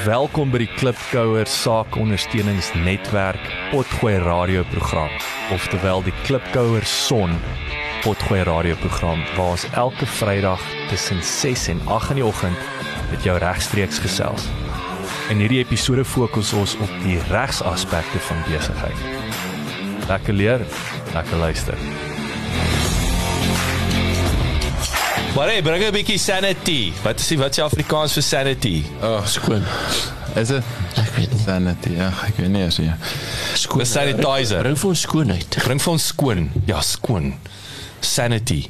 Welkom by die Klipkouer Saakondersteuningsnetwerk Potgooi radioprogram, oftewel die Klipkouer Son Potgooi radioprogram waar ons elke Vrydag tussen 6 en 8 in die oggend met jou regstreeks gesels. In hierdie episode fokus ons op die regsaspekte van besigheid. Lekker leer, lekker luister. Maar hey, bring 'n bietjie sanity. Wat is die wat is Afrikaans vir sanity? Oh, skoon. Is dit? Ek weet nie. Sanity. Ja, ek weet nie as jy. Skoon sanitizer. Bring vir ons skoonheid. Bring vir ons skoon. Ja, skoon. Sanity.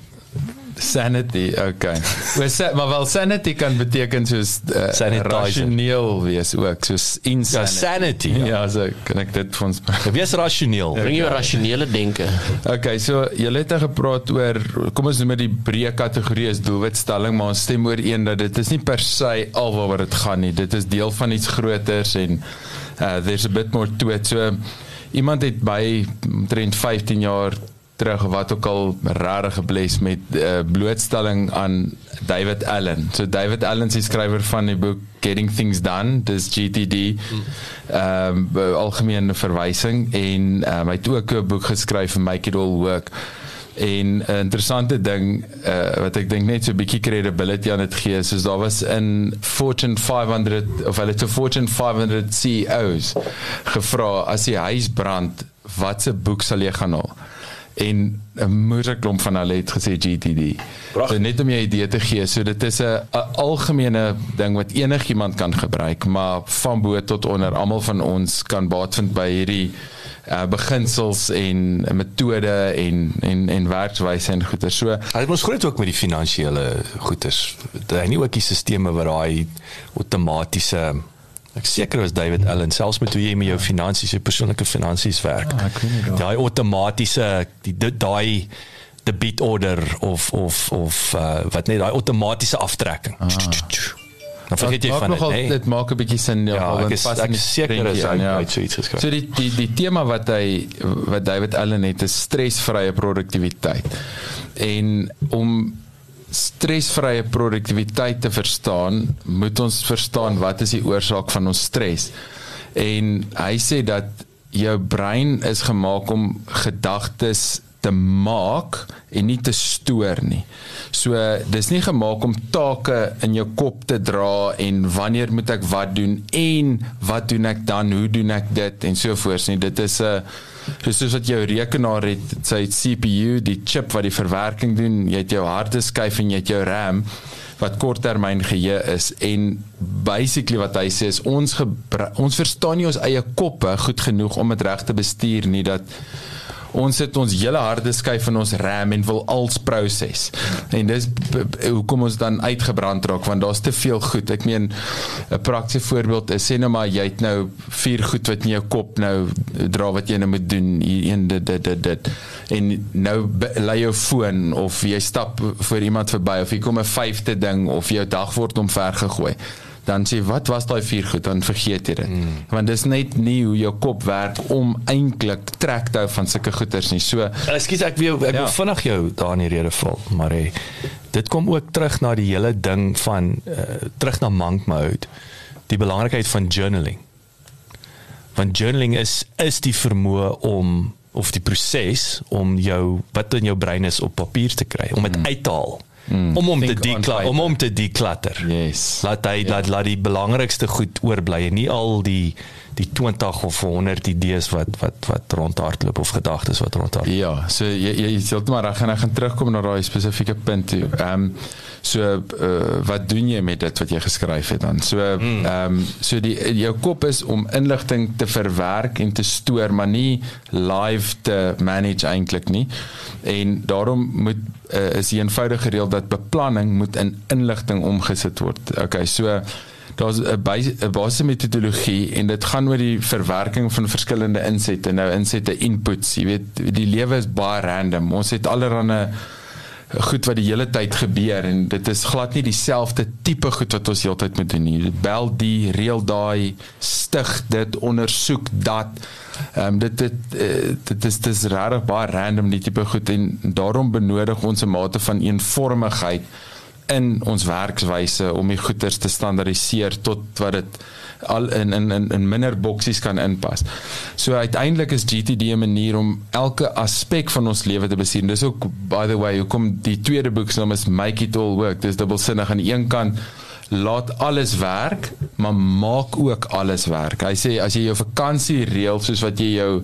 Sanity, okay. Maar sa maar wel sanity kan beteken soos uh, rasioneel wees ook, soos Ja, insanity. sanity. Ja. Ja, so kan ek dit vir ons Wees rasioneel. Bring jou rasionele denke. Okay, so julle het nou gepraat oor kom ons noem dit die breë kategorie is doelwitstelling, maar ons stem ooreen dat dit is nie per se alwaaroor dit gaan nie. Dit is deel van iets groters en uh there's a bit more to it. So iemand het by omtrent 15 jaar terug wat ook al regtig gebles met uh, blootstelling aan David Allen. So David Allen is die skrywer van die boek Getting Things Done, dis GTD. Ehm um, algemene verwysing en um, hy het ook 'n boek geskryf Make It All Work. En 'n interessante ding uh, wat ek dink net so 'n bietjie credibility aan dit gee, is daar was in Fortune 500 of hulle het so Fortune 500 CEOs gevra as die huis brand, watse boek sal jy gaan haal? En 'n moeëse klomp van hulle het gesê GTD. So net om jou 'n idee te gee, so dit is 'n algemene ding wat enigiemand kan gebruik, maar van bo tot onder almal van ons kan baat vind by hierdie uh, beginsels en metode en en en werkswyse en goeie. So Hy het ons groot ook met die finansiële goederes. Hy nie ook die sisteme wat daai outomatiese Ek seker was David Allen selfs met hoe jy met jou finansies, jou persoonlike finansies werk. Ah, ek daai- outomatiese die daai debit order of of of uh, wat net daai outomatiese aftrekking. Ah. Dan vergeet jy van dit, nee. dit maak 'n bietjie sin ja, Ja, ek is ek is seker is hy ja. het so iets geskryf. So die die die tema wat hy wat David Allen het is stresvrye produktiwiteit. En om stresvrye produktiwiteit te verstaan, moet ons verstaan wat is die oorsaak van ons stres. En hy sê dat jou brein is gemaak om gedagtes te maak en nie te stoor nie. So dis nie gemaak om take in jou kop te dra en wanneer moet ek wat doen en wat doen ek dan, hoe doen ek dit en so voort nie. Dit is 'n dis soos wat jou rekenaar het, sy CPU, die chip wat die verwerking doen, jy het jou harde skyf en jy het jou RAM wat korttermyn geheue is en basically wat hy sê is ons ons verstaan nie ons eie koppe goed genoeg om dit reg te bestuur nie dat ons sit ons hele harde skyf in ons RAM en wil als proses. En dis hoekom ons dan uitgebrand raak want daar's te veel goed. Ek meen 'n praktiese voorbeeld is sê nou maar jy het nou vier goed wat in jou kop nou dra wat jy nou moet doen, hier een dit dit dit dit. En nou lei jou foon of jy stap voor iemand verby of hier kom 'n vyfde ding of jou dag word omver gegooi dan sê wat was daai vier goed dan vergeet jy dit mm. want dis net nie hoe jou kop werk om eintlik trek te hou van sulke goeters nie so Ekskuus ek wil ek ja. Ja. wil vinnig jou daar in die rede val, maar hey, dit kom ook terug na die hele ding van uh, terug na monk mode, die belangrikheid van journaling. Want journaling is is die vermoë om of die proses om jou wat in jou brein is op papier te kry, om dit mm. uit te haal. Mm. Om hom te Think on declutter, om hom te declutter. yes Laat hy ja. laat laat die belangrikste goed oorbly en nie al die die 20 of 100 idees wat wat wat rondhardloop of gedagtes wat rondhardloop. Ja, so jy jy jy maar reg en ek gaan terugkom na daai spesifieke punt toe. Ehm um, so uh, wat doen jy met dit wat jy geskryf het dan? So ehm um, so die jou kop is om inligting te verwerk en te stoor, maar nie live te manage eintlik nie. En daarom moet uh, is die eenvoudige reël dat beplanning moet in inligting omgesit word. Okay, so daar's 'n basiese metodologie en dit gaan oor die verwerking van verskillende insette. Nou insette inputs, jy weet, die lewe is baie random. Ons het allerlei goed wat die hele tyd gebeur en dit is glad nie dieselfde tipe goed wat ons heeltyd moet doen nie. Bel die, reël daai, stig dit, ondersoek dat. Ehm um, dit dit uh, dit is dis regtig baie random die tipe goed en daarom benodig ons 'n mate van eenvormigheid in ons werkswyse om die goeders te standaardiseer tot wat dit al in in in, in minder boksies kan inpas. So uiteindelik is GTD 'n manier om elke aspek van ons lewe te besien. Dis ook by the way, hoekom die tweede boek se naam is Make It All Work. Dis dubbelsinnig aan die een kant laat alles werk, maar maak ook alles werk. Hy sê as jy jou vakansie reël soos wat jy jou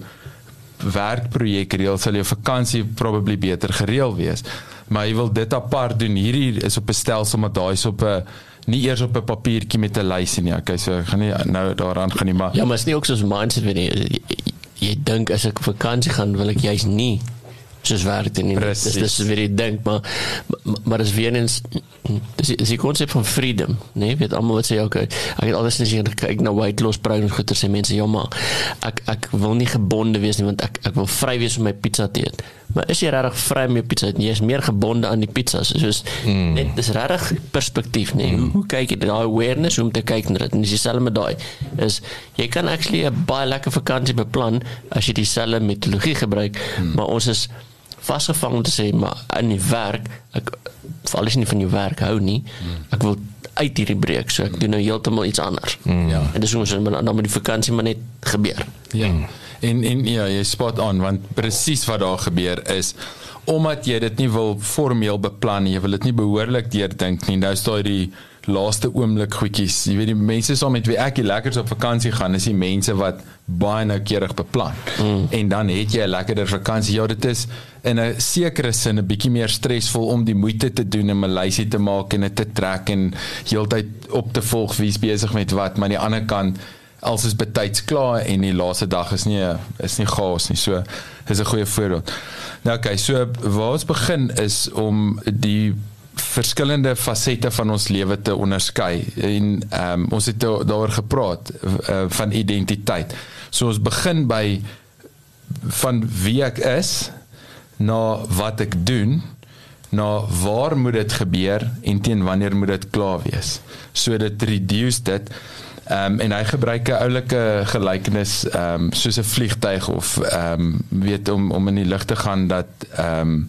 werkprojek reël, sal jou vakansie probably beter gereël wees maar jy wil dit apart doen. Hierdie is op 'n stelsel maar daai is op 'n nie eers op 'n papiertjie met 'n lysie nie. Okay, so ek gaan nie nou daaraan gaan nie, maar Ja, maar is nie ook soos mindset wanneer jy, jy, jy dink as ek vakansie gaan, wil ek juist nie soos werk doen nie. Dis dis is weer die dink, maar maar, maar is weer eens dis is die konsep van freedom, nee, weet almal wat sê okay, ek het alles net hier kyk na weight loss program goeie sê mense ja maar ek ek wil nie gebonde wees nie want ek ek wil vry wees om my pizza te eet. Maar is jy regtig vry om jou pizza te eet? Jy is meer gebonde aan die pizza, soos mm. net dis regtig perspektief, nee. Mm. Hoe, hoe kyk jy daai awareness om te kyk na dit? En dis dieselfde met daai is jy kan actually 'n baie lekker vakansie beplan as jy dieselfde metodologie gebruik, mm. maar ons is vasgevang om te sê maar in die werk ek val is nie van jou werk hou nie. Ek wil uit hierdie breek so ek doen nou heeltemal iets anders. Mm. ja. En dis ons dan met die vakansie maar net gebeur. Ja. En en ja jy spot on want presies wat daar gebeur is omdat jy dit nie wil formeel beplan nie jy wil dit nie behoorlik deurdink nie nou is daai die laaste oomblik goedjies. Jy weet die mense saam met wie ek lekker op vakansie gaan, is die mense wat baie noukeurig beplan. Mm. En dan het jy 'n lekkerder vakansie. Ja, dit is in 'n sekere sin 'n bietjie meer stresvol om die moeite te doen om 'n lysie te maak en dit te trek en heeltyd op te volg wie's besig met wat, maar aan die ander kant als is betyds klaar en die laaste dag is nie is nie chaos nie. So is 'n goeie voorbeeld. Nou oké, okay, so waar ons begin is om die verskillende fasette van ons lewe te onderskei en ehm um, ons het daaroor gepraat uh, van identiteit. So ons begin by van wie ek is na wat ek doen na waar moet dit gebeur en teen wanneer moet dit klaar wees. So dit reduce dit ehm um, en hy gebruik 'n oulike gelykenis ehm um, soos 'n vliegtyg of ehm um, weet om om in die lug te gaan dat ehm um,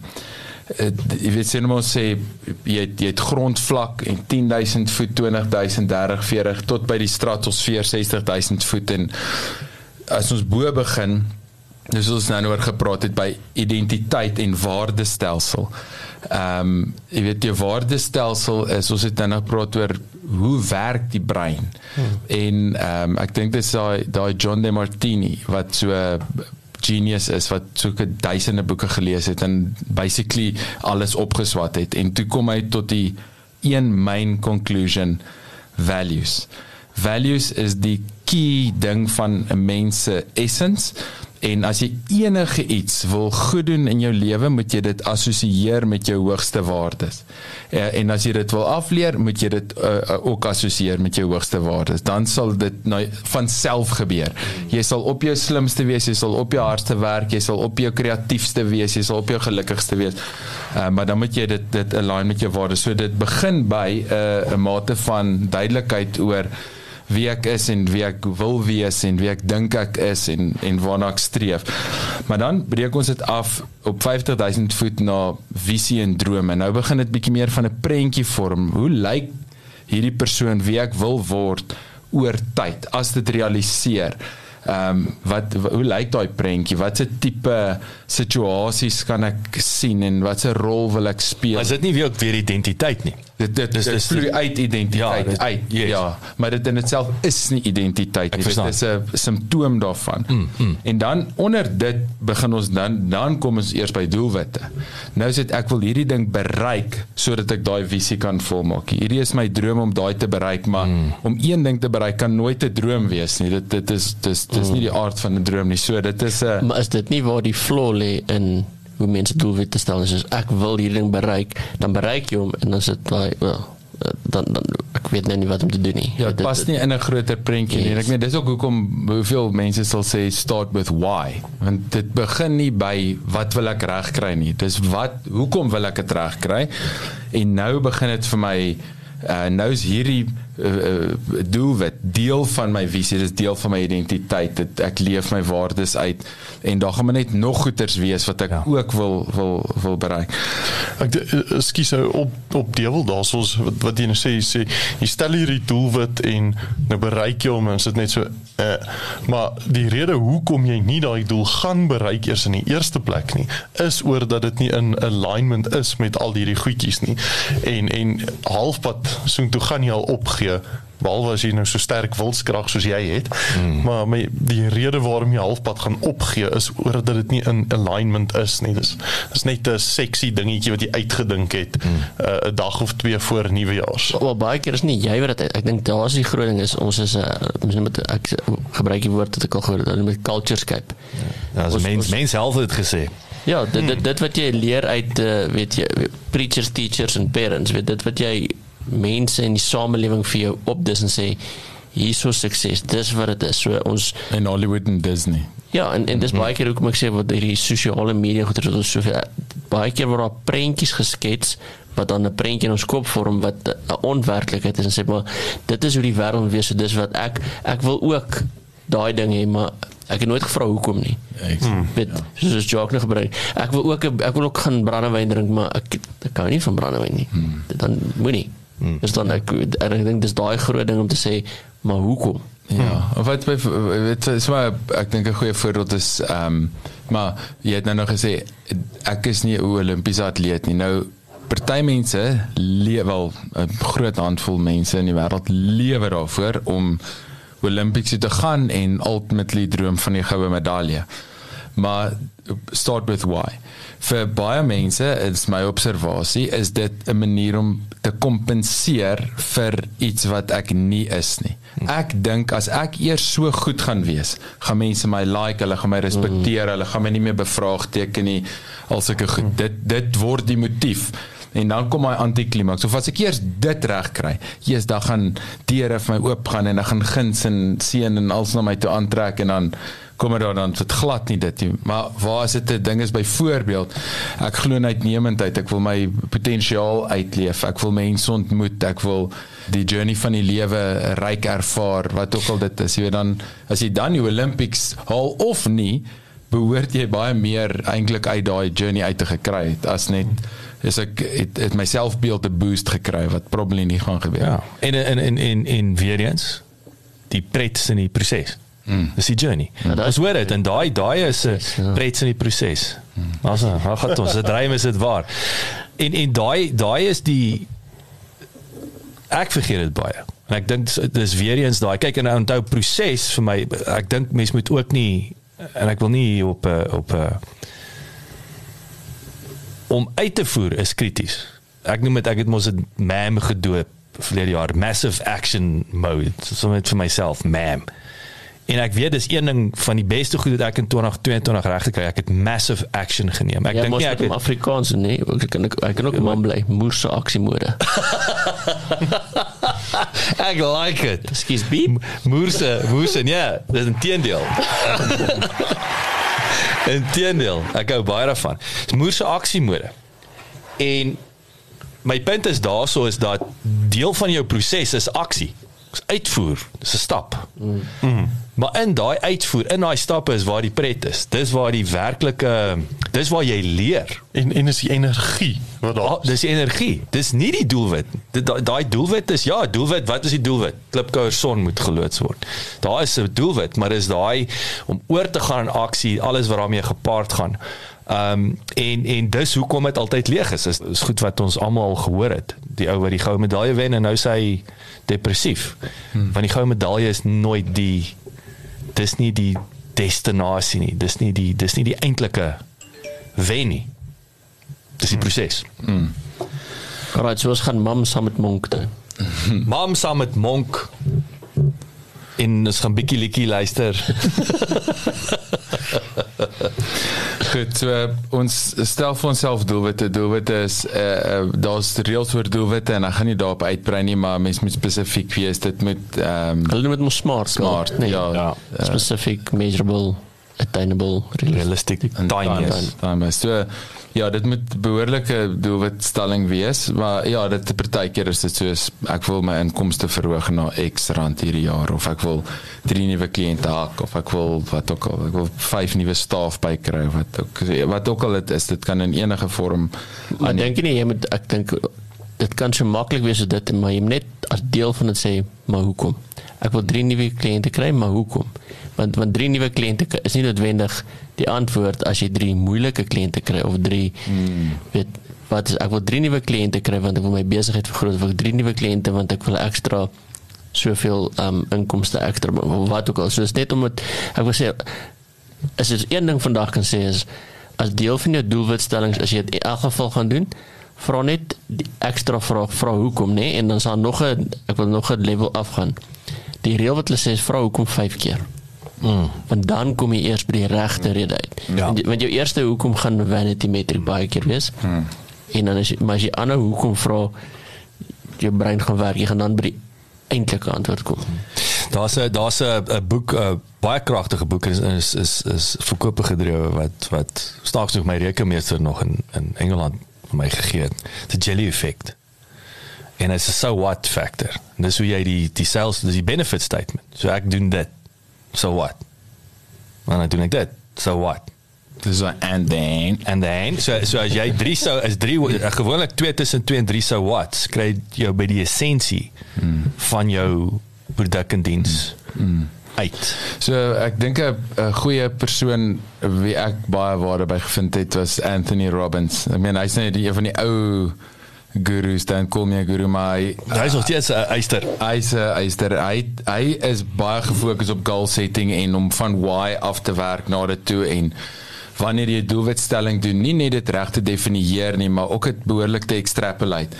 jy weet sien ons sê jy het, jy het grondvlak en 10000 voet 20000 30 40 tot by die stratosfeer 60000 voet en as ons bo begin dis ons nou oor gepraat het by identiteit en waardestelsel. Ehm um, jy weet die waardestelsel is ons het nou gepraat oor hoe werk die brein. Hmm. En ehm um, ek dink dis daai daai John De Martini wat so genius is wat soeke duisende boeke gelees het en basically alles opgeswat het. En toe kom hy tot die een main conclusion values. Values is die key ding van 'n mens se essence En as jy enige iets wil goed doen in jou lewe, moet jy dit assosieer met jou hoogste waardes. Uh, en as jy dit wil afleer, moet jy dit uh, ook assosieer met jou hoogste waardes. Dan sal dit nou van self gebeur. Jy sal op jou slimste wees, jy sal op jou hardste werk, jy sal op jou kreatiefste wees, jy sal op jou gelukkigste wees. Uh, maar dan moet jy dit dit align met jou waardes. So dit begin by 'n uh, 'n mate van duidelikheid oor wie ek is en wie ek wil wees en wie ek dink ek is en en waarna ek streef. Maar dan breek ons dit af op 50000 voet na visie en drome. Nou begin dit bietjie meer van 'n prentjie vorm. Hoe lyk hierdie persoon wie ek wil word oor tyd as dit realiseer? Ehm um, wat, wat hoe lyk daai prentjie? Watse tipe situasies kan ek sien en watse rol wil ek speel? Is dit nie weer ook weer identiteit nie? Dit dit dis dis vloei uit identiteit ja, dit, uit. Yes. Ja, maar dit in itself is nie identiteit nie. Dit is 'n simptoom daarvan. Mm, mm. En dan onder dit begin ons dan dan kom ons eers by doelwitte. Nou sê ek wil hierdie ding bereik sodat ek daai visie kan volmaak. Hierdie is my droom om daai te bereik, maar mm. om een ding te bereik kan nooit 'n droom wees nie. Dit dit is dis dis nie die aard van 'n droom nie. So dit is 'n Maar is dit nie waar die flaw lê in hoe mense doelwitte stel is ek wil hierdie ding bereik dan bereik jy hom en dan sit daai well, dan dan ek weet net nie wat om te doen nie. Ja dit pas nie in 'n groter prentjie nie. Ek meen dis ook hoekom hoeveel mense sal sê start with why. Want dit begin nie by wat wil ek regkry nie? Dis wat hoekom wil ek dit regkry? En nou begin dit vir my uh, nou is hierdie uh, doelwit. Deel van my visie dis deel van my identiteit dit, ek leef my waardes uit. En daar gaan maar net nog goeters wees wat ek ja. ook wil wil wil bereik. Ek ekskuus op op deel daarsoos wat, wat jy nou sê jy sê jy stel hierdie doelwit en nou bereik jy hom en dit net so uh, maar die rede hoekom jy nie daai doel gaan bereik eers in die eerste plek nie is oor dat dit nie in alignment is met al hierdie goedjies nie. En en halfpad so toe gaan jy al opgee behalwe as jy nou so sterk wilskrag soos jy het mm. maar my die rede waarom jy halfpad gaan opgee is oor dat dit nie in alignment is nie dis dis net 'n seksie dingetjie wat jy uitgedink het 'n mm. uh, dag of twee voor nuwejaars wel baie keer is nie jy wat dit ek dink daar is die groot ding is ons is 'n uh, met ek gebruik die woord wat ek al gehoor het met culture scape ja as mens mens self het gesê Ja, dit dit dit wat jy leer uit uh, weet jy preachers, teachers en parents, weet dit wat jy mense in die samelewing vir jou opdis en sê hierso sukses. Dis wat dit is. So ons in Hollywood en Disney. Ja en en dis baie keer hoekom ek sê wat hierdie sosiale media goed het ons soveel baie keer word daar prentjies geskets wat dan 'n prentjie in ons kop vorm wat 'n onwerklikheid is en sê maar dit is hoe die wêreld wees so dis wat ek ek wil ook daai ding hê maar ek het nooit gevra hoekom nie. Ek hmm. weet ja. soos joke nog gebruik ek wil ook ek wil ook gaan brandewyn drink maar ek, ek kan nie van brandewyn nie. Hmm. dan moenie Hmm. Dis dan ek ek dink dis daai groot ding om te sê, maar hoekom? Ja, of wat by weet jy, so ek dink 'n goeie voorbeeld is ehm um, maar jy het nou nog gesê ek is nie 'n Olimpiese atleet nie. Nou party mense lewe wel 'n groot handvol mense in die wêreld lewe daarvoor om Olimpiese te gaan en ultimately droom van die goue medalje. Maar start with why vir baie mense is my observasie is dit 'n manier om te kompenseer vir iets wat ek nie is nie. Ek dink as ek eers so goed gaan wees, gaan mense my like, hulle gaan my respekteer, hulle gaan my nie meer bevraagteken nie as ek goed. Dit dit word die motief en dan kom my antiklimaks. Of as ek eers dit reg kry, Jesus, dan gaan deure vir my oop gaan en dan gaan guns en seën en alles na my toe aantrek en dan kom er dan dit glad nie dit nie. Maar waar is dit 'n ding is byvoorbeeld ek glo uitnemendheid, ek wil my potensiaal uitleef, ek wil mense ontmoet, ek wil die journey van die lewe ryk ervaar, wat ook al dit is. Jy weet dan as jy dan die Olympics haal of nie, behoort jy baie meer eintlik uit daai journey uit te gekry het as net is ek het, het my selfbeeld 'n boost gekry wat probably nie gaan gebeur. Ja. En en en en en weer eens die pret in die proses. Mm. Dis die journey. Ja, ons hoor dit en daai daai is 'n ja. pret in die proses. Mm. Ons gaan ons dit dreig is dit waar. En en daai daai is die ek vergeet dit baie. En ek dink dis weer eens daai kyk en onthou proses vir my ek dink mense moet ook nie en ek wil nie op op om uit te voer is krities. Ek noem dit ek het mos 'n mam gedoop verlede jaar massive action mode so net vir myself mam En ek weet dis een ding van die beste goed wat ek in 2022 reg gekry. Ek het massive action geneem. Ek ja, dink nie ek het Afrikaans nee, ek kan ek, ek kan ook 'n man bly. Moerse aksiemode. ek like it. Skielik beep. Moerse, moerse, ja, dis 'n teendeel. En teendeel, ek hou baie daarvan. Dis moerse aksiemode. En my punt is daaroor is dat deel van jou proses is aksie. Dis uitvoer. Dis 'n stap. Mm. Mm. Maar in daai uitvoer, in daai stappe is waar die pret is. Dis waar die werklike dis waar jy leer. En en is die energie wat daar. Ah, dis energie. Dis nie die doelwit. Daai daai doelwit is ja, doelwit, wat is die doelwit? Klipkouer son moet geloods word. Daar is 'n doelwit, maar dis daai om oor te gaan in aksie, alles wat daarmee gepaard gaan. Ehm um, en en dis hoekom dit altyd leeg is. Is, is goed wat ons almal gehoor het. Die ou wat die goue medalje wen en nou sê hy depressief. Hmm. Want die goue medalje is nooit die dis nie die destinasie nie. Dis nie die dis nie die eintlike wen nie. Dis die hmm. proses. Mm. Alraai, so ons gaan mam saam met Monk toe. mam saam met Monk en ons gaan bietjie liedjie luister. Goed, so, ons stel vir onsself doelwitte. Doelwitte is uh, uh, daar's reëls vir doelwitte en ek gaan nie daarop uitbrei nie, maar mens moet spesifiek wees. Dit moet ehm um, Hulle moet mos smart, smart, nee, ja, ja. Uh, specific, measurable, attainable, realistic, timeless. Timeless. So, Ja, dit moet behoorlike doelwitstelling wees, maar ja, dit partykeer is dit soos ek wil my inkomste verhoog na X rand hierdie jaar of ek wil drie nuwe kliënte hak of ek wil wat ook al, ek wil vyf nuwe staf bykry wat ook wat ook al dit is, dit kan in enige vorm Maar dink jy nie jy moet ek dink dit kan so maklik wees as dit maar jy net as deel van dit sê maar hoekom? Ek wil drie nuwe kliënte kry, maar hoekom? Want want drie nuwe kliënte is nie noodwendig die antwoord as jy drie moeilike kliënte kry of drie hmm. weet wat is ek wil drie nuwe kliënte kry want ek wil my besigheid vergroot of ek drie nuwe kliënte want ek wil ekstra soveel um inkomste ekstra wat ook al. So is net om het, ek wil sê as jy een ding vandag kan sê is as deel van jou doelwitstellings as jy dit in elk geval gaan doen vra net die ekstra vraag vra hoekom nê en dan sal nog 'n ek wil nog 'n level afgaan. Die reël wat hulle sê is vra hoekom 5 keer Mm. Want dan kom jy eers by die regte rede uit. Ja. Want, want jou eerste hoekom gaan vanity metric baie keer wees. Mm. En dan jy maar as jy ander hoekom vra jou brein gaan werk, jy gaan dan by die eintlike antwoord kom. Daar's 'n daar's 'n boek 'n baie kragtige boek is is is, is verkope gedrewe wat wat staaks nog my rekenmeester nog in in Engeland my gegee het. The jelly effect. En dit is 'n so what factor. Dis hoe jy die die sales dis die benefit statement. So ek doen dit so what? Maar dan doen ek dit. So what? Dis so and then and then so so as jy 3 sou is 3 gewoonlik 2 tussen 2 en 3 so what kry jy by die essensie mm. van jou produk en diens mm. uit. So ek dink 'n goeie persoon wie ek baie waarde by gevind het was Anthony Robbins. I mean hy's net een van die ou gurus dan kom jy guru maar hy is nog steeds 'n eister. Hy's 'n eister. Hy hy is baie gefokus op goal setting en om van why af te werk na dit toe en wanneer jy doelwitstelling doen nie net dit reg te definieer nie maar ook dit behoorlik te extrapolate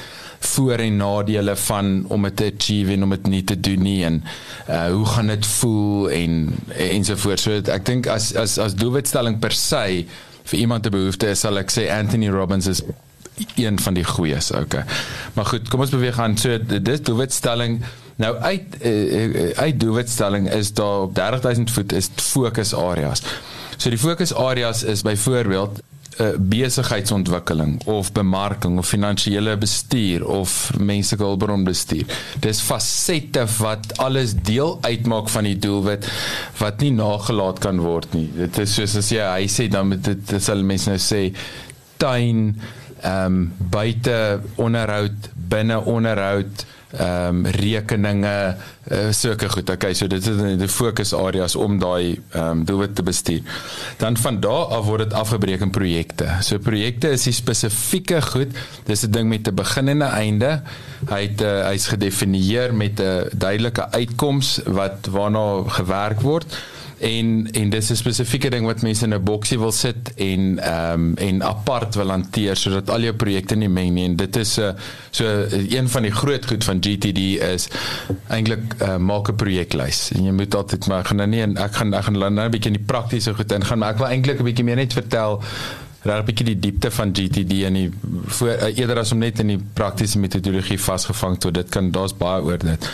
voor en nadele van om dit te achieve en om dit nie te doen nie en uh, hoe gaan dit voel en ensovoorts so ek dink as as as doelwitstelling per se vir iemand 'n behoefte is sal ek sê Anthony Robbins is een van die goeies. Okay. Maar goed, kom ons beweeg aan. So dis doelwitstelling. Nou uit uh, uit doelwitstelling is daar op 30000 voet is fokus areas. So die fokus areas is byvoorbeeld uh, besigheidsontwikkeling of bemarking of finansiële bestuur of menslike hulpbronbestuur. Dis fasette wat alles deel uitmaak van die doelwit wat nie nagelaat kan word nie. Dit is soos as jy hy sê dan met dit sal mense nou sê tuin ehm um, buite onderhoud, binne onderhoud, ehm um, rekeninge, uh, sulke goed. Okay, so dit is die fokusareas om daai ehm um, doelwit te bestuur. Dan van daar af word dit afgebreek in projekte. So projekte is spesifieke goed. Dis 'n ding met 'n begin en 'n einde. Hy het uh, hy's gedefinieer met 'n duidelike uitkoms wat waarna gewerk word en en dis 'n spesifieke ding wat mense in 'n boksie wil sit en ehm um, en apart wil hanteer sodat al jou projekte nie meng nie. En dit is 'n uh, so uh, een van die groot goed van GTD is eintlik uh, maak 'n projeklys en jy moet altyd maar gaan nou nie en ek gaan ek gaan nou 'n bietjie in die praktiese goed ingaan maar ek wil eintlik 'n bietjie meer net vertel raak 'n bietjie die diepte van GTD en die voor uh, eerder as om net in die praktiese metodologie vasgevang te word. Dit kan daar's baie oor dit.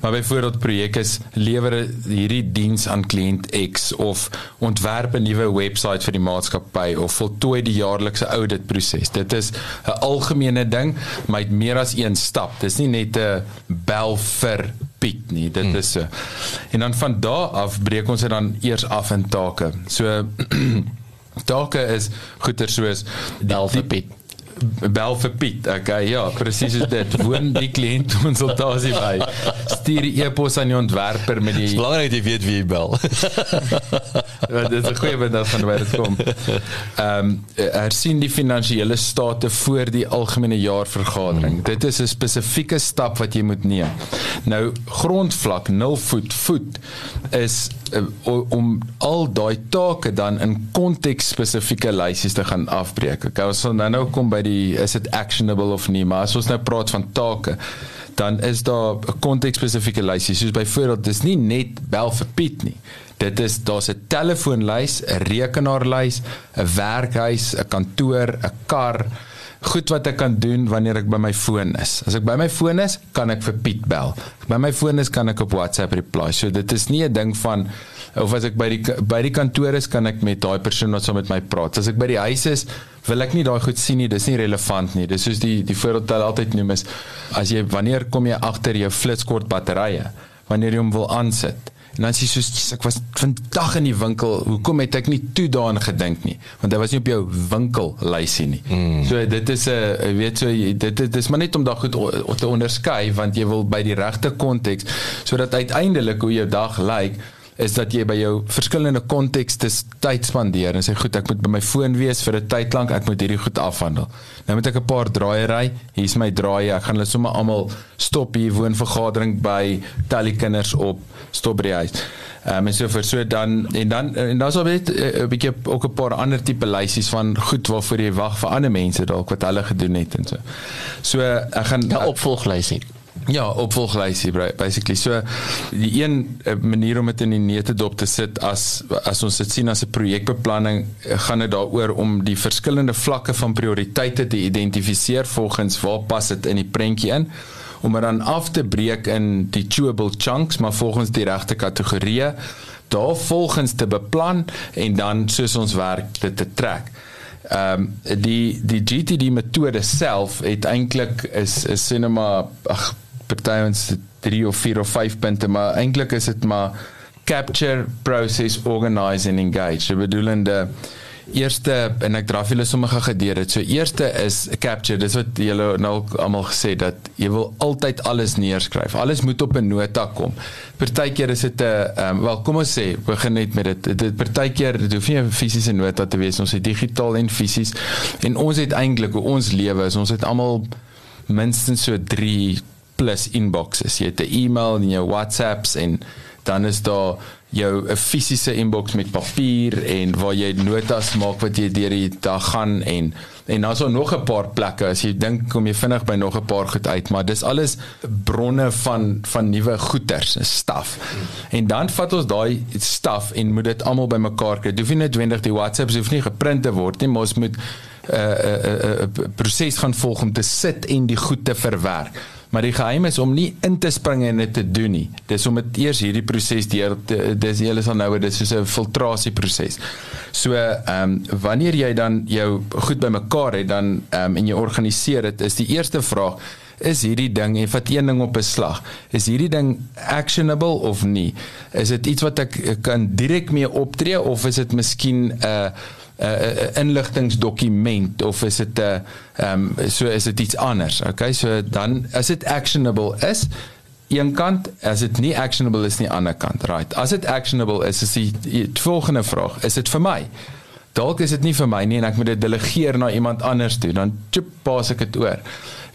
Maar byvoorbeeld projek is lewer hierdie diens aan kliënt X of ontwerp 'n nuwe webwerf vir die maatskappy of voltooi die jaarlikse audit proses. Dit is 'n algemene ding, maar dit meer as een stap. Dis nie net 'n bel vir Piet nie. Dit hmm. is so. En dan van daar af breek ons dit dan eers af in take. So take is goeder soos Del vir Piet bel vir Piet. Okay, ja, presies is dit. Woon die kliënt konsultasie by. Stuur die e-pos aan die ontwerper met die Belangrik jy weet wie jy bel. ja, dit is 'n goeie punt van waar dit kom. Ehm um, hersien die finansiële state voor die algemene jaarvergadering. Hmm. Dit is 'n spesifieke stap wat jy moet neem. Nou grondvlak 0 voet voet is uh, om al daai take dan in konteks spesifieke lysies te gaan afbreek. Okay, ons sal nou nou kom by die is dit actionable of nie, maar as ons nou praat van take dan is daar 'n konteks spesifieke lysies soos byvoorbeeld dis nie net bel vir Piet nie. Dit is daar's 'n telefoonlys, 'n rekenaarlys, 'n werkhuis, 'n kantoor, 'n kar, goed wat ek kan doen wanneer ek by my foon is. As ek by my foon is, kan ek vir Piet bel. By my foon is kan ek op WhatsApp reply. So dit is nie 'n ding van of as ek by die by die kantoor is, kan ek met daai persoon wat saam met my praat. As ek by die huis is, wil ek nie daai goed sien nie. Dis nie relevant nie. Dis soos die die voorbeeld wat altyd noem is as jy wanneer kom jy agter jou flitskort batterye wanneer jy hom wil aansit. En dan sê sy so ek was vandag in die winkel. Hoekom het ek nie toe daaraan gedink nie? Want hy was nie op jou winkel lysie nie. Mm. So dit is 'n weet so dit dit is maar net om daag goed te onderskei want jy wil by die regte konteks sodat uiteindelik hoe jou dag lyk is dat jy by jou verskillende kontekste tyd spandeer en sê goed ek moet by my foon wees vir 'n tyd lank ek moet hierdie goed afhandel. Nou moet ek 'n paar draaie ry. Hier's my draaie. Ek gaan hulle sommer almal stop hier woon vergadering by Tally kinders op stop by die huis. Ehm um, en so vir so dan en dan en daar's al net eh, 'n bietjie ook 'n paar ander tipe lysies van goed waarvoor jy wag vir ander mense dalk wat hulle gedoen het en so. So ek gaan 'n opvolglysie. Ja, opvolglysie basically. So die een eh, manier om dit in die neute dop te sit as as ons dit sien as 'n projekbeplanning, eh, gaan dit daaroor om die verskillende vlakke van prioriteite te identifiseer volgens waar pas dit in die prentjie in om dit dan af te breek in die chewable chunks, maar volgens die regte kategorieë, daar volgens te beplan en dan soos ons werk dit te trek. Ehm um, die die GTD metode self het eintlik is 'n cinema ag party ons 3 of 4 of 5 punte, maar eintlik is dit maar capture, process, organize and engage. Dit bedoelende eerste en ek draf julle sommer gedeer dit. So eerste is capture. Dis wat julle nou almal gesê dat jy wil altyd alles neerskryf. Alles moet op 'n nota kom. Partykeer is dit 'n ehm um, wel kom ons sê begin net met dit. Dit partykeer dit hoef nie 'n fisiese nota te wees. Ons het digitaal en fisies. En ons het eintlik hoe ons lewe is. Ons het almal minstens so 3 plus inboxes. Jy het 'n e-mail en jou WhatsApps en dan is daar jou 'n fisiese inbox met papier en waar jy notas maak wat jy deur die dag gaan en en dan is daar nog 'n paar plekke as jy dink kom jy vinnig by nog 'n paar goed uit maar dis alles bronne van van nuwe goeders en staf en dan vat ons daai staf en moet dit almal bymekaar kry. Hoef nie noodwendig die WhatsApps hoef nie geprint te word nie, maar ons moet 'n uh, 'n uh, uh, uh, proses gaan volg om te sit en die goed te verwerk. Maar die geheim is om nie in te spring en dit te doen nie. Dis om dit eers hierdie proses deur dis jy sal nou dis soos 'n filtrasieproses. So ehm um, wanneer jy dan jou goed bymekaar het dan ehm um, en jy organiseer dit is die eerste vraag is hierdie ding en vat een ding op 'n slag. Is hierdie ding actionable of nie? Is dit iets wat ek kan direk mee optree of is dit miskien 'n uh, 'n uh, uh, inligtingdokument of is dit 'n ehm um, so is dit iets anders. Okay, so dan as dit actionable is een kant as dit nie actionable is nie ander kant right? As dit actionable is is die, die volgende vraag is dit vir my? Dalk is dit nie vir my nie en ek moet dit delegeer na iemand anders toe dan chip pas ek dit oor.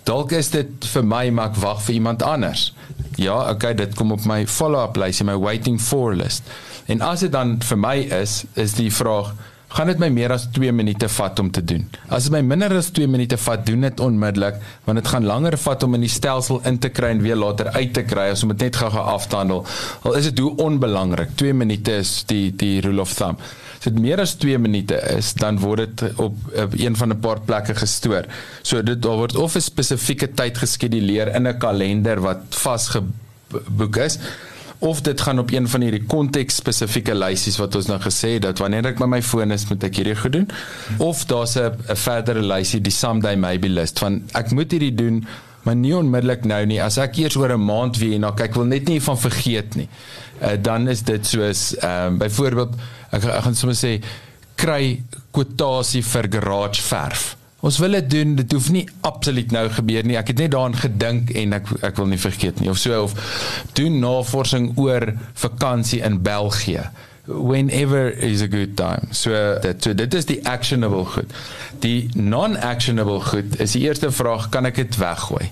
Dalk is dit vir my maar ek wag vir iemand anders. Ja okay dit kom op my follow up lysie my waiting for list. En as dit dan vir my is is die vraag gaan dit my meer as 2 minute vat om te doen. As dit my minder as 2 minute vat, doen dit onmiddellik want dit gaan langer vat om in die stelsel in te kry en weer later uit te kry as om dit net gou-gou af te handel. Al is dit hoe onbelangrik. 2 minute is die die rule of thumb. As dit meer as 2 minute is, dan word dit op, op een van 'n paar plekke gestoor. So dit daar word of 'n spesifieke tyd geskeduleer in 'n kalender wat vasgeboek is of dit gaan op een van hierdie konteks spesifieke lysies wat ons nou gesê het dat wanneer ek by my foon is moet ek hierdie gedoen of daar's 'n verdere lysie die someday maybe list van ek moet hierdie doen maar nie onmiddellik nou nie. As ek eers oor 'n maand weer na kyk, wil net nie van vergeet nie. Uh, dan is dit soos ehm um, byvoorbeeld ek, ek gaan sommer sê kry kwotasie vir garage verf. Ons wil dit doen, dit hoef nie absoluut nou gebeur nie. Ek het net daaraan gedink en ek ek wil nie vergeet nie of so of doen navorsing oor vakansie in België whenever is a good time. So dit so dit is die actionable goed. Die non-actionable goed is die eerste vraag, kan ek dit weggooi?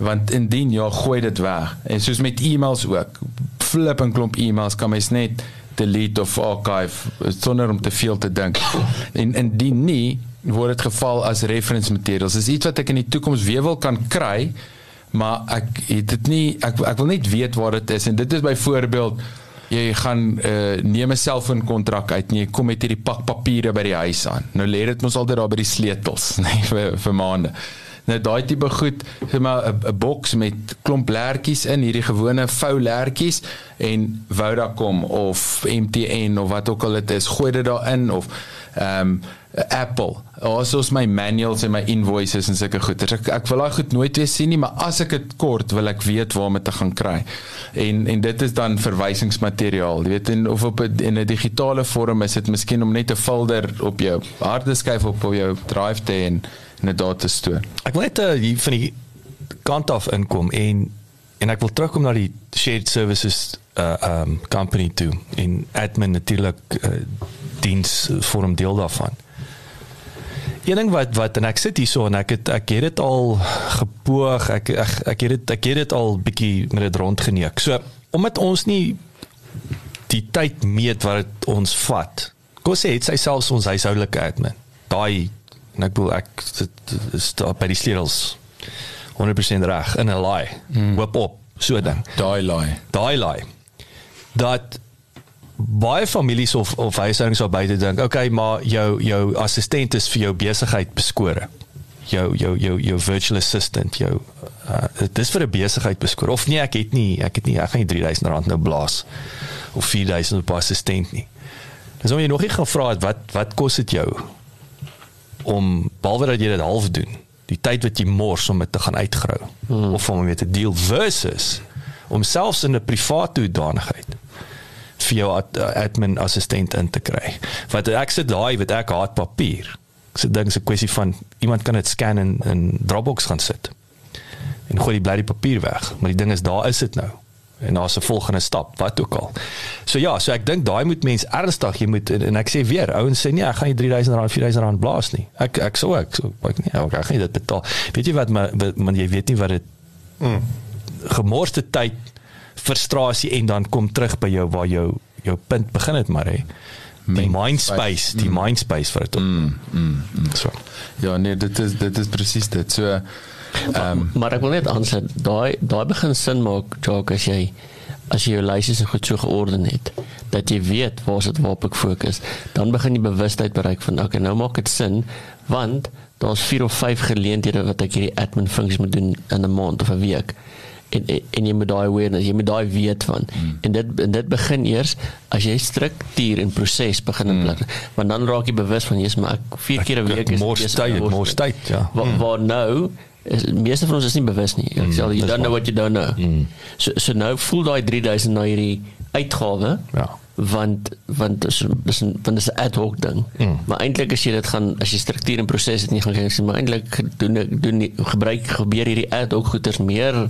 Want indien ja, gooi dit weg. En soos met e-mails ook. Flip 'n klomp e-mails kan mens net delete of archive sonder om te veel te dink. En indien nie word dit geval as reference materials. Dis iets wat ek in die toekoms weer wil kan kry, maar ek het dit nie ek ek wil net weet waar dit is en dit is byvoorbeeld jy gaan uh, neem 'n selfoon kontrak uit en jy kom met hierdie pak papiere by die huis aan. Nou lê dit mos altyd daar by die sleutels, nê, nee, vir vir maande. Nou daai tipe goed, sê maar 'n boks met klomp lertjies in, hierdie gewone vou lertjies en Vodacom of MTN of wat ook al dit is, gooi dit daarin of ehm um, Apple. Also is my manuals en my invoices en sulke goed. Ek ek wil daai goed nooit weer sien nie, maar as ek dit kort wil ek weet waar om dit te gaan kry. En en dit is dan verwysingsmateriaal. Jy weet en of op in 'n digitale vorm is dit miskien om net 'n folder op jou hardeskyf op op jou drive te en in 'n data store. Ek wil net uh, van die kant af inkom en en ek wil terugkom na die shared services uh um company toe en admin natuurlik uh, diens vorm deel daarvan. Een ding wat wat en ek sit hier so en ek het ek het dit al gepoog. Ek ek ek het dit ek het dit al bietjie met dit rondgeneek. So omdat ons nie die tyd meet wat dit ons vat. Kom sê dit sy selfs ons huishoudelike admin. Daai en ek bedoel ek dit is daar by die sleutels 100% reg in 'n lie. Mm. Wip op so ding. Daai lie. Daai lie. Dat baie families of of huishoudings sal buite dink, okay, maar jou jou assistent is vir jou besigheid beskore. Jou jou jou jou virtual assistant, jou uh, dit is vir 'n besigheid beskore. Of nee, ek het nie, ek het nie, ek gaan nie R3000 nou blaas of R4000 op assistent nie. Dis om jy nog nie gevra het wat wat kos dit jou om behalwe dat jy dit half doen, die tyd wat jy mors om dit te gaan uitgrou hmm. of om mee te deel versus om selfs in 'n privaat toedanigheid vir jou admin assistent in te kry. Wat ek sit daai wat ek haat papier. Ek sê dink 'n kwessie van iemand kan dit scan in in Dropbox gaan sit. En gooi die bladjie papier weg, maar die ding is daar is dit nou. En daar's 'n volgende stap, wat ook al. So ja, so ek dink daai moet mens ernstig, jy moet en, en ek sê weer, ouens sê nee, ek gaan nie R3000, R4000 blaas nie. Ek ek sou ek so ek nie, ek gaan nie dit betaal. Weet jy wat maar man jy weet nie wat dit mm. gemorste tyd frustrasie en dan kom terug by jou waar jou jou punt begin het maar hè die mind space die mm. mind space vir dit mm, mm, mm. so ja nee dit is dit is presies dit so um, maar ek wil net aansluit daai daai begin sin maak joke as jy as jy jou lyse goed so georden het dat jy weet waar sit waar ek fokus dan begin jy bewustheid bereik van okay nou maak dit sin want daar's 4 of 5 geleenthede wat ek hierdie admin funksies moet doen in 'n maand of 'n week en en jy moet daai awareness, jy moet daai weet van. Mm. En dit en dit begin eers as jy struktuur en proses begin in plek. Mm. Want dan raak jy bewus van jy's maar ek vier keer 'n week is more state, more state, ja. Waar mm. waar nou is meeste van ons is nie bewus nie. Ek mm. sê jy don't know what you don't know. Mm. So so nou voel daai 3000 na hierdie uitgawe. Ja want want dis dis van dis 'n ad hoc ding. Mm. Maar eintlik as jy dit gaan as jy struktuur en proses dit nie gaan kyk sien maar eintlik doen doen gebruik gebeur hierdie ad hoc goeters meer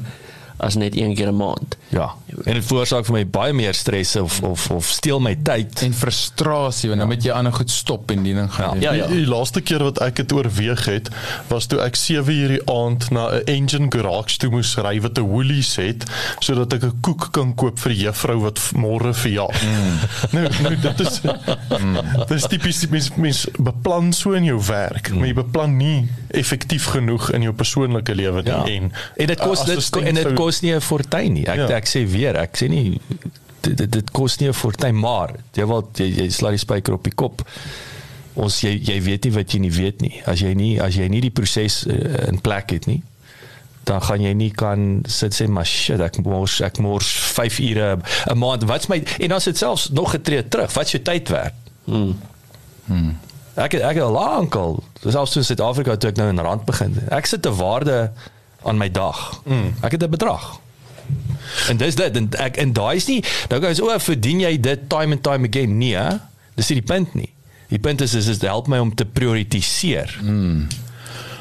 as net een keer 'n maand. Ja. En dit veroorsaak vir my baie meer stres of of of steel my tyd en frustrasie want ja. dan moet jy ander goed stop en die ding gaan. Ja, ja, ja. Die, die laaste keer wat ek dit oorweeg het, was toe ek 7 uur die aand na 'n engine garage toe moes ry wat 'n Woolies het sodat ek 'n koek kan koop vir die juffrou wat môre verjaar. Mm. nou, nou dit is mm. dit is tipies mens mens beplan so in jou werk, mm. maar jy beplan nie effektief genoeg in jou persoonlike lewe nie ja. en en dit kos dit en dit kos kos nie 'n fortuin nie. Ek ja. ek sê weer, ek sê nie dit dit, dit kos nie 'n fortuin, maar jy wil jy, jy slaat die spyker op die kop. Ons jy jy weet nie wat jy nie weet nie. As jy nie as jy nie die proses uh, in plek het nie, dan gaan jy nie kan sit sê maar shit, ek mors ek mors 5 ure 'n maand. Wat's my en dan sit selfs nog getree terug. Wat's jou tyd werd? Hmm. Hmm. Ek ek het al lank al, selfs in Suid-Afrika toe ek nou in rand begin. Ek sit 'n waarde aan my dag. Mm. Ek het 'n bedrag. En dis dit en ek en daai is nie nou gou is o, verdien jy dit time and time again nie? Dis nie die punt nie. Die punt is is dit help my om te prioritiseer. Mm.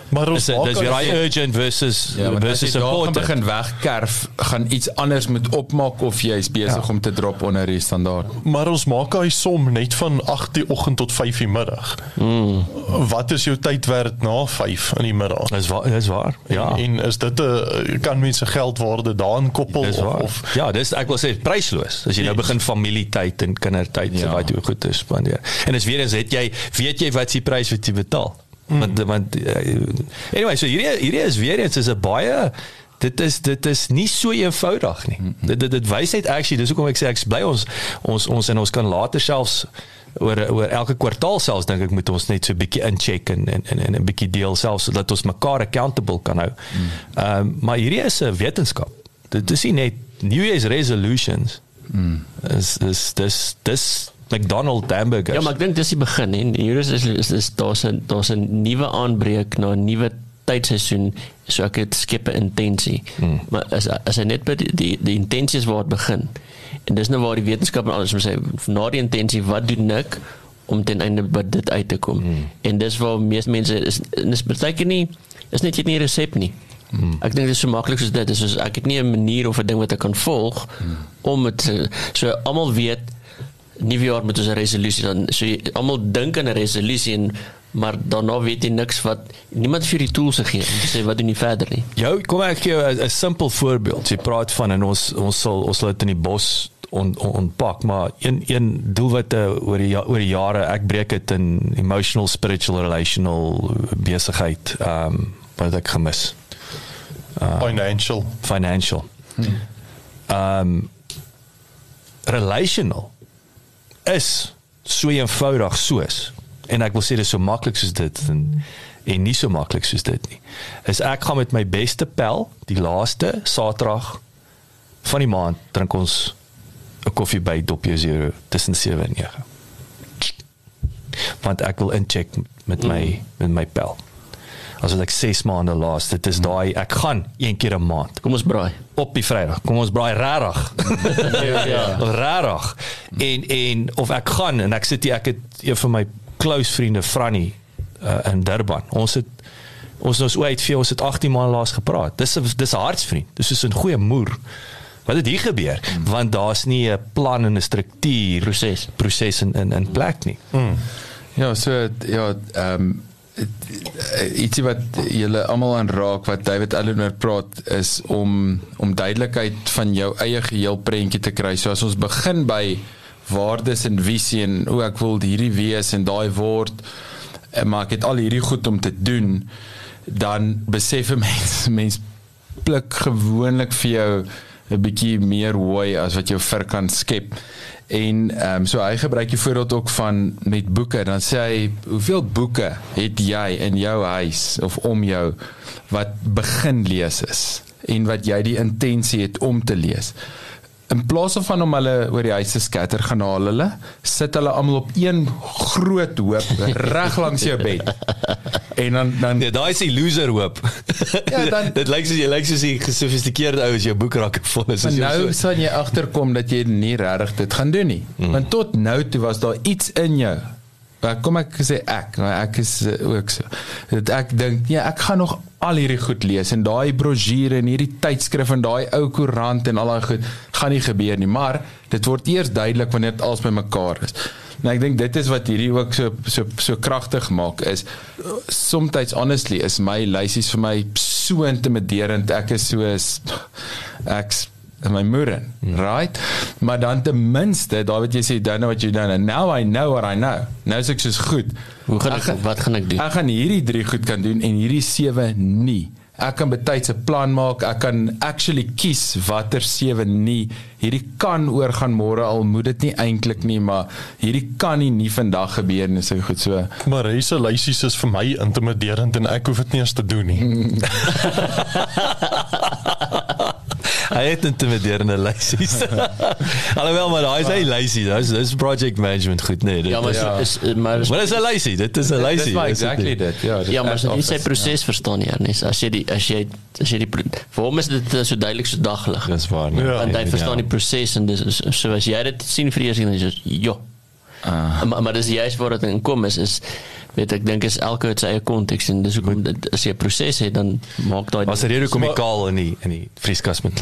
Maar ons dis dis raai urgent versus ja, versus support begin wegkerf gaan iets anders moet opmaak of jy is besig ja. om te drop onder die standaard. Maar ons maak hy som net van 8 die oggend tot 5 die middag. Mm. Wat is jou tyd werd na 5 in die middag? Dis waar dis waar. Ja. En, en is dit 'n kan mense geldwaarde daarin koppel of, of Ja, dis ek wil sê prysloos. As jy nou begin familietyd en kindertyd ja. so baie goed te spandeer. En as weer eens het jy weet jy wat se prys wat jy betaal? Mm. Want want uh, anyway, so hierdie hierdie is weer eens is 'n baie dit is dit is nie so eenvoudig nie. Mm -hmm. Dit dit, dit wys net actually dis hoekom ek sê ek bly ons ons ons en ons kan later selfs oor oor elke kwartaal selfs dink ek moet ons net so 'n bietjie incheck en en en 'n bietjie deel selfs sodat ons mekaar accountable kan hou. Mm. Ehm mm. um, maar hierdie is 'n wetenskap. Dit is nie net New Year's resolutions. Mm. Dis dis dis dis McDonald hamburgers. Ja, maar ek dink dis die begin en hier is is is daar's 'n daar's 'n nuwe aanbreek na 'n nuwe tydseisoen so ek het skep 'n intensie. Hmm. Maar as as hy net by die die, die intensies waar dit begin. En dis nou waar die wetenskap en alles moet sê na die intensie wat doen ek om ten einde by dit uit te kom. Hmm. En dis waar meeste mense is dis beteken nie is net nie 'n resep nie. Hmm. Ek dink dit is so maklik soos dit. Dis soos ek het nie 'n manier of 'n ding wat ek kan volg hmm. om dit so almal weet nuwe jaar met 'n resolusie dan so almal dink aan 'n resolusie en maar daarna weet jy niks wat niemand vir die tools gee om te sê wat doen jy verder nie. Jou kom ek gee 'n simpel voorbeeld. Jy praat van en ons ons sal ons laat in die bos on onpak maar een een doelwit oor die oor die jare ek breek dit in emotional spiritual relational besigheid ehm um, wat ek gemis. Uh, financial financial. Ehm um, relational is so eenvoudig soos en ek wil sê dit is so maklik soos dit en en nie so maklik soos dit nie. Is ek gaan met my beste pel die laaste Saterdag van die maand drink ons 'n koffie by Dopie Zero tussen 7 en 9. Want ek wil incheck met my mm. met my pel as wat ek 6 maande laas dit is daai ek gaan een keer 'n maand. Kom ons braai. Op die vrydag. Kom ons braai regtig ja, ja. regtig en en of ek gaan en ek sit hier ek het een van my close vriende Franny uh, in Durban. Ons het ons ons uit vir ons het 18 maande laas gepraat. Dis dis 'n hartsvriend. Dis is 'n goeie moer. Wat het hier gebeur? Mm. want daar's nie 'n plan en 'n struktuur proses proses in in in plek nie. Mm. ja so ja ehm um, ietsie wat julle almal aanraak wat David Allen oor praat is om om duidelikheid van jou eie geheel prentjie te kry. So as ons begin by waardes en visie en hoe ek wil hierdie wees en daai word maar ek het al hierdie goed om te doen dan besef 'n mens mens pluk gewoonlik vir jou 'n bietjie meer hooi as wat jou vir kan skep. En ehm um, so hy gebruik die voorbeeld ook van met boeke. Dan sê hy, hoeveel boeke het jy in jou huis of om jou wat begin lees is en wat jy die intensie het om te lees? In plaas van om hulle oor die huis te skatter gaan haal hulle sit hulle almal op een groot hoop reg langs jou bed en dan dan ja daai is die loser hoop ja dan dit lyk soos jy lyk soos 'n gesofistikeerde ou as jou boekrak vol is nou so. sal jy agterkom dat jy nie regtig dit gaan doen nie mm. want tot nou toe was daar iets in jou kom ek sê ek, ek is eh, ook so. Dat ek dink, ja, ek gaan nog al hierdie goed lees en daai brosjure en hierdie tydskrif en daai ou koerant en al daai goed gaan nie gebeur nie, maar dit word eers duidelik wanneer dit als bymekaar is. En ek dink dit is wat hierdie ook so so so kragtig maak is soms honestly is my lysies vir my so intimiderend. Ek is so ek's in my moeder, mm. right? Maar dan ten minste, daai wat jy sê, don't know what you done and now I know what I know. Nou is ek soos goed. Hoe gaan ek, ek wat gaan ek doen? Ek gaan hierdie 3 goed kan doen en hierdie 7 nie. Ek kan betyds 'n plan maak. Ek kan actually kies watter 7 nie. Hierdie kan oorgaan môre al moet dit nie eintlik nie, maar hierdie kan nie nie vandag gebeur nie, so goed so. Maar hierdie lysies is vir my intimiderend en ek hoef dit nie eens te doen nie. Hy het intimiderende lysies. Alhoewel maar daai is hy lysie. Dis dis project management goed nee. Ja, maar ja. is maar Wat is 'n lysie? Dit is 'n lysie. Dis exactly dit. Ja, ja, maar jy sê proses verstaan jy nie. As jy die as jy as jy die vir hom is dit so duidelik so daglig. Dis waar. Nee. Ja. En hy verstaan die proses en dis so as jy dit sien vir eers en jy sê jo. Uh. Maar, maar dis juist waar dit inkom is is weet ek dink is elke het sy eie konteks en dis hoekom as jy 'n proses het dan maak daai Was 'n rede hoekom jy kaal in die in die vrieskas met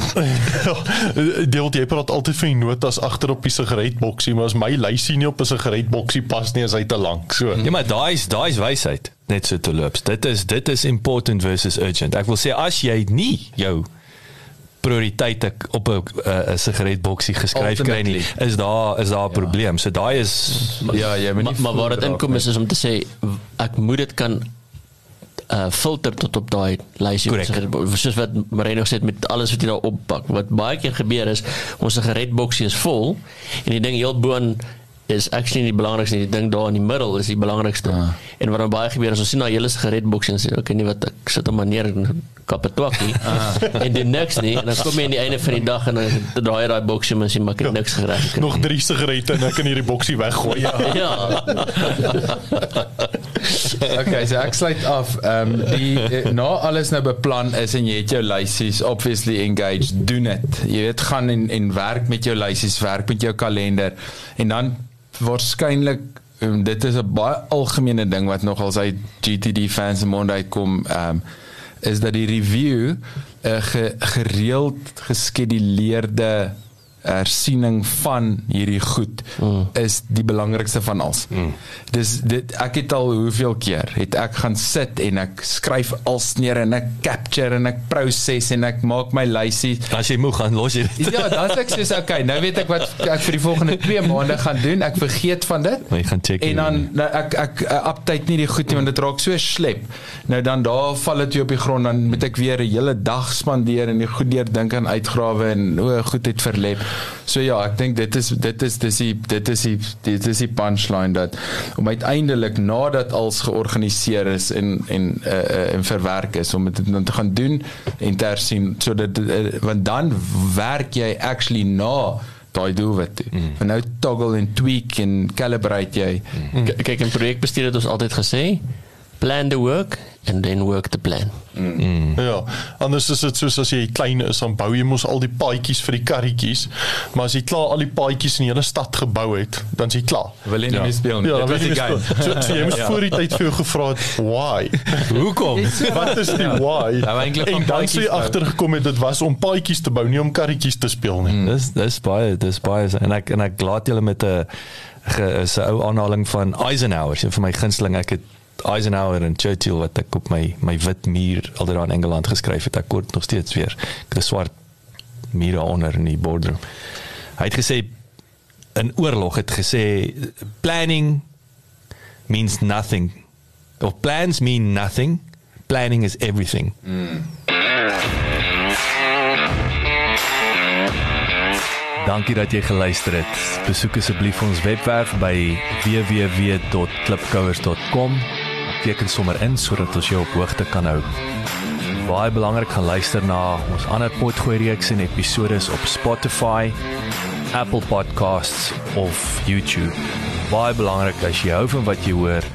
Deel jy praat altyd van die notas agter op die sigaretboksie maar as my lysie nie op 'n sigaretboksie pas nie as hy te lank so. Ja maar daai is daai is wysheid net so te loop dit is dit is important versus urgent. Ek wil sê as jy nie jou prioriteite op 'n 'n sigaretboksie geskryf kry nie is daar is daar 'n ja. probleem. So daai is ja, jy moet nie maar waar dit inkom is, is om te sê ek moet dit kan uh filter tot op daai lysie soos wat Marino het met alles wat jy daar oppak. Wat baie keer gebeur is ons sigaretboksie is vol en die ding heel bo is actually nie die belangrikste nie. Die ding daar in die middel is die belangrikste. Ah. En wat dan baie gebeur is ons sien nou hele sigaretboks en sê okay, nie wat ek sit hom neer en kap dit twak nie. Ah. En die next nie, en dan kom jy aan die einde van die dag en dan draai daai boksie en sien maar ek het niks gereg. Nog 3 sigarette en ek kan hierdie boksie weggooi. ja. ja. okay, so ek sluit af. Ehm um, die eh, na alles nou beplan is en jy het jou lysies obviously engaged, doen dit. Jy weet gaan en en werk met jou lysies, werk met jou kalender en dan waarskynlik um, dit is 'n baie algemene ding wat nog al uit GTD fans en Monday kom ehm um, is dat die review 'n uh, ge, gereeld geskeduleerde hersiening van hierdie goed mm. is die belangrikste van alles. Mm. Dis dit ek het al hoeveel keer het ek gaan sit en ek skryf als neer en ek capture en ek proses en ek maak my lysie. As jy moeg gaan los jy dit. Ja, dan sê ek soos okay, nou weet ek wat ek vir die volgende 2 maande gaan doen. Ek vergeet van dit. Maar jy gaan check. En dan nou, ek ek update nie die goed nie want dit raak so slep. Nou dan daar val dit op die grond dan moet ek weer 'n hele dag spandeer en die goed deur dink aan uitgrawe en o, goed het verlep. So ja, ek dink dit is dit is dis die dit is die dit is die punchline dat om uiteindelik nadat als georganiseer is en en uh, en verwerk is om dit dan te gaan doen en ter sien sodat uh, want dan werk jy actually na daai doelwit. Mm. En nou toggle en tweak en calibrate jy. Mm. Kyk, in projekbestuur het ons altyd gesê plan the work and then work the plan. Mm. Ja, anders is dit soos as jy klein is, dan bou jy mos al die paadjies vir die karretjies, maar as jy klaar al die paadjies in die hele stad gebou het, dan is jy klaar. Wil jy nie ja. meer speel nie? Ja, dit was die so, so jy moes ja. voor die tyd vir jou gevra het, why? Hoekom? Wat is die why? Ja, en dan sê jy agtergekom het dit was om paadjies te bou, nie om karretjies te speel nie. Mm. Dis dis baie, dis baie en ek en ek laat julle met 'n 'n ou aanhaling van Eisenhower, een van my gunsteling ek het Eisenhower en Churchill wat ek op my my wit muur alder in Engeland geskryf het. Ek kort nog steeds weer 'n swart muur onder in die boardroom. Hy het gesê 'n oorlog het gesê planning means nothing. Of plans mean nothing. Planning is everything. Mm. Dankie dat jy geluister het. Besoek asseblief ons webwerf by www.klipkouers.com teken sommer in sodat ons jou op hoogte kan hou. Baie belangrik gaan luister na ons ander potgooi reeks en episode op Spotify, Apple Podcasts of YouTube. Baie belangrik as jy hou van wat jy hoor,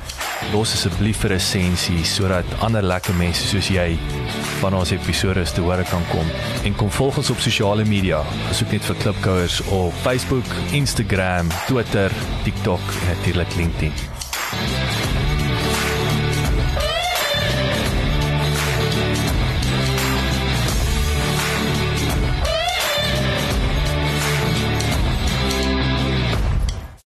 los asseblief 'n resensie sodat ander lekker mense soos jy van ons episode te hore kan kom. En kom volg ons op sosiale media. Besoek net vir Klipkouers op Facebook, Instagram, Twitter, TikTok en natuurlik LinkedIn.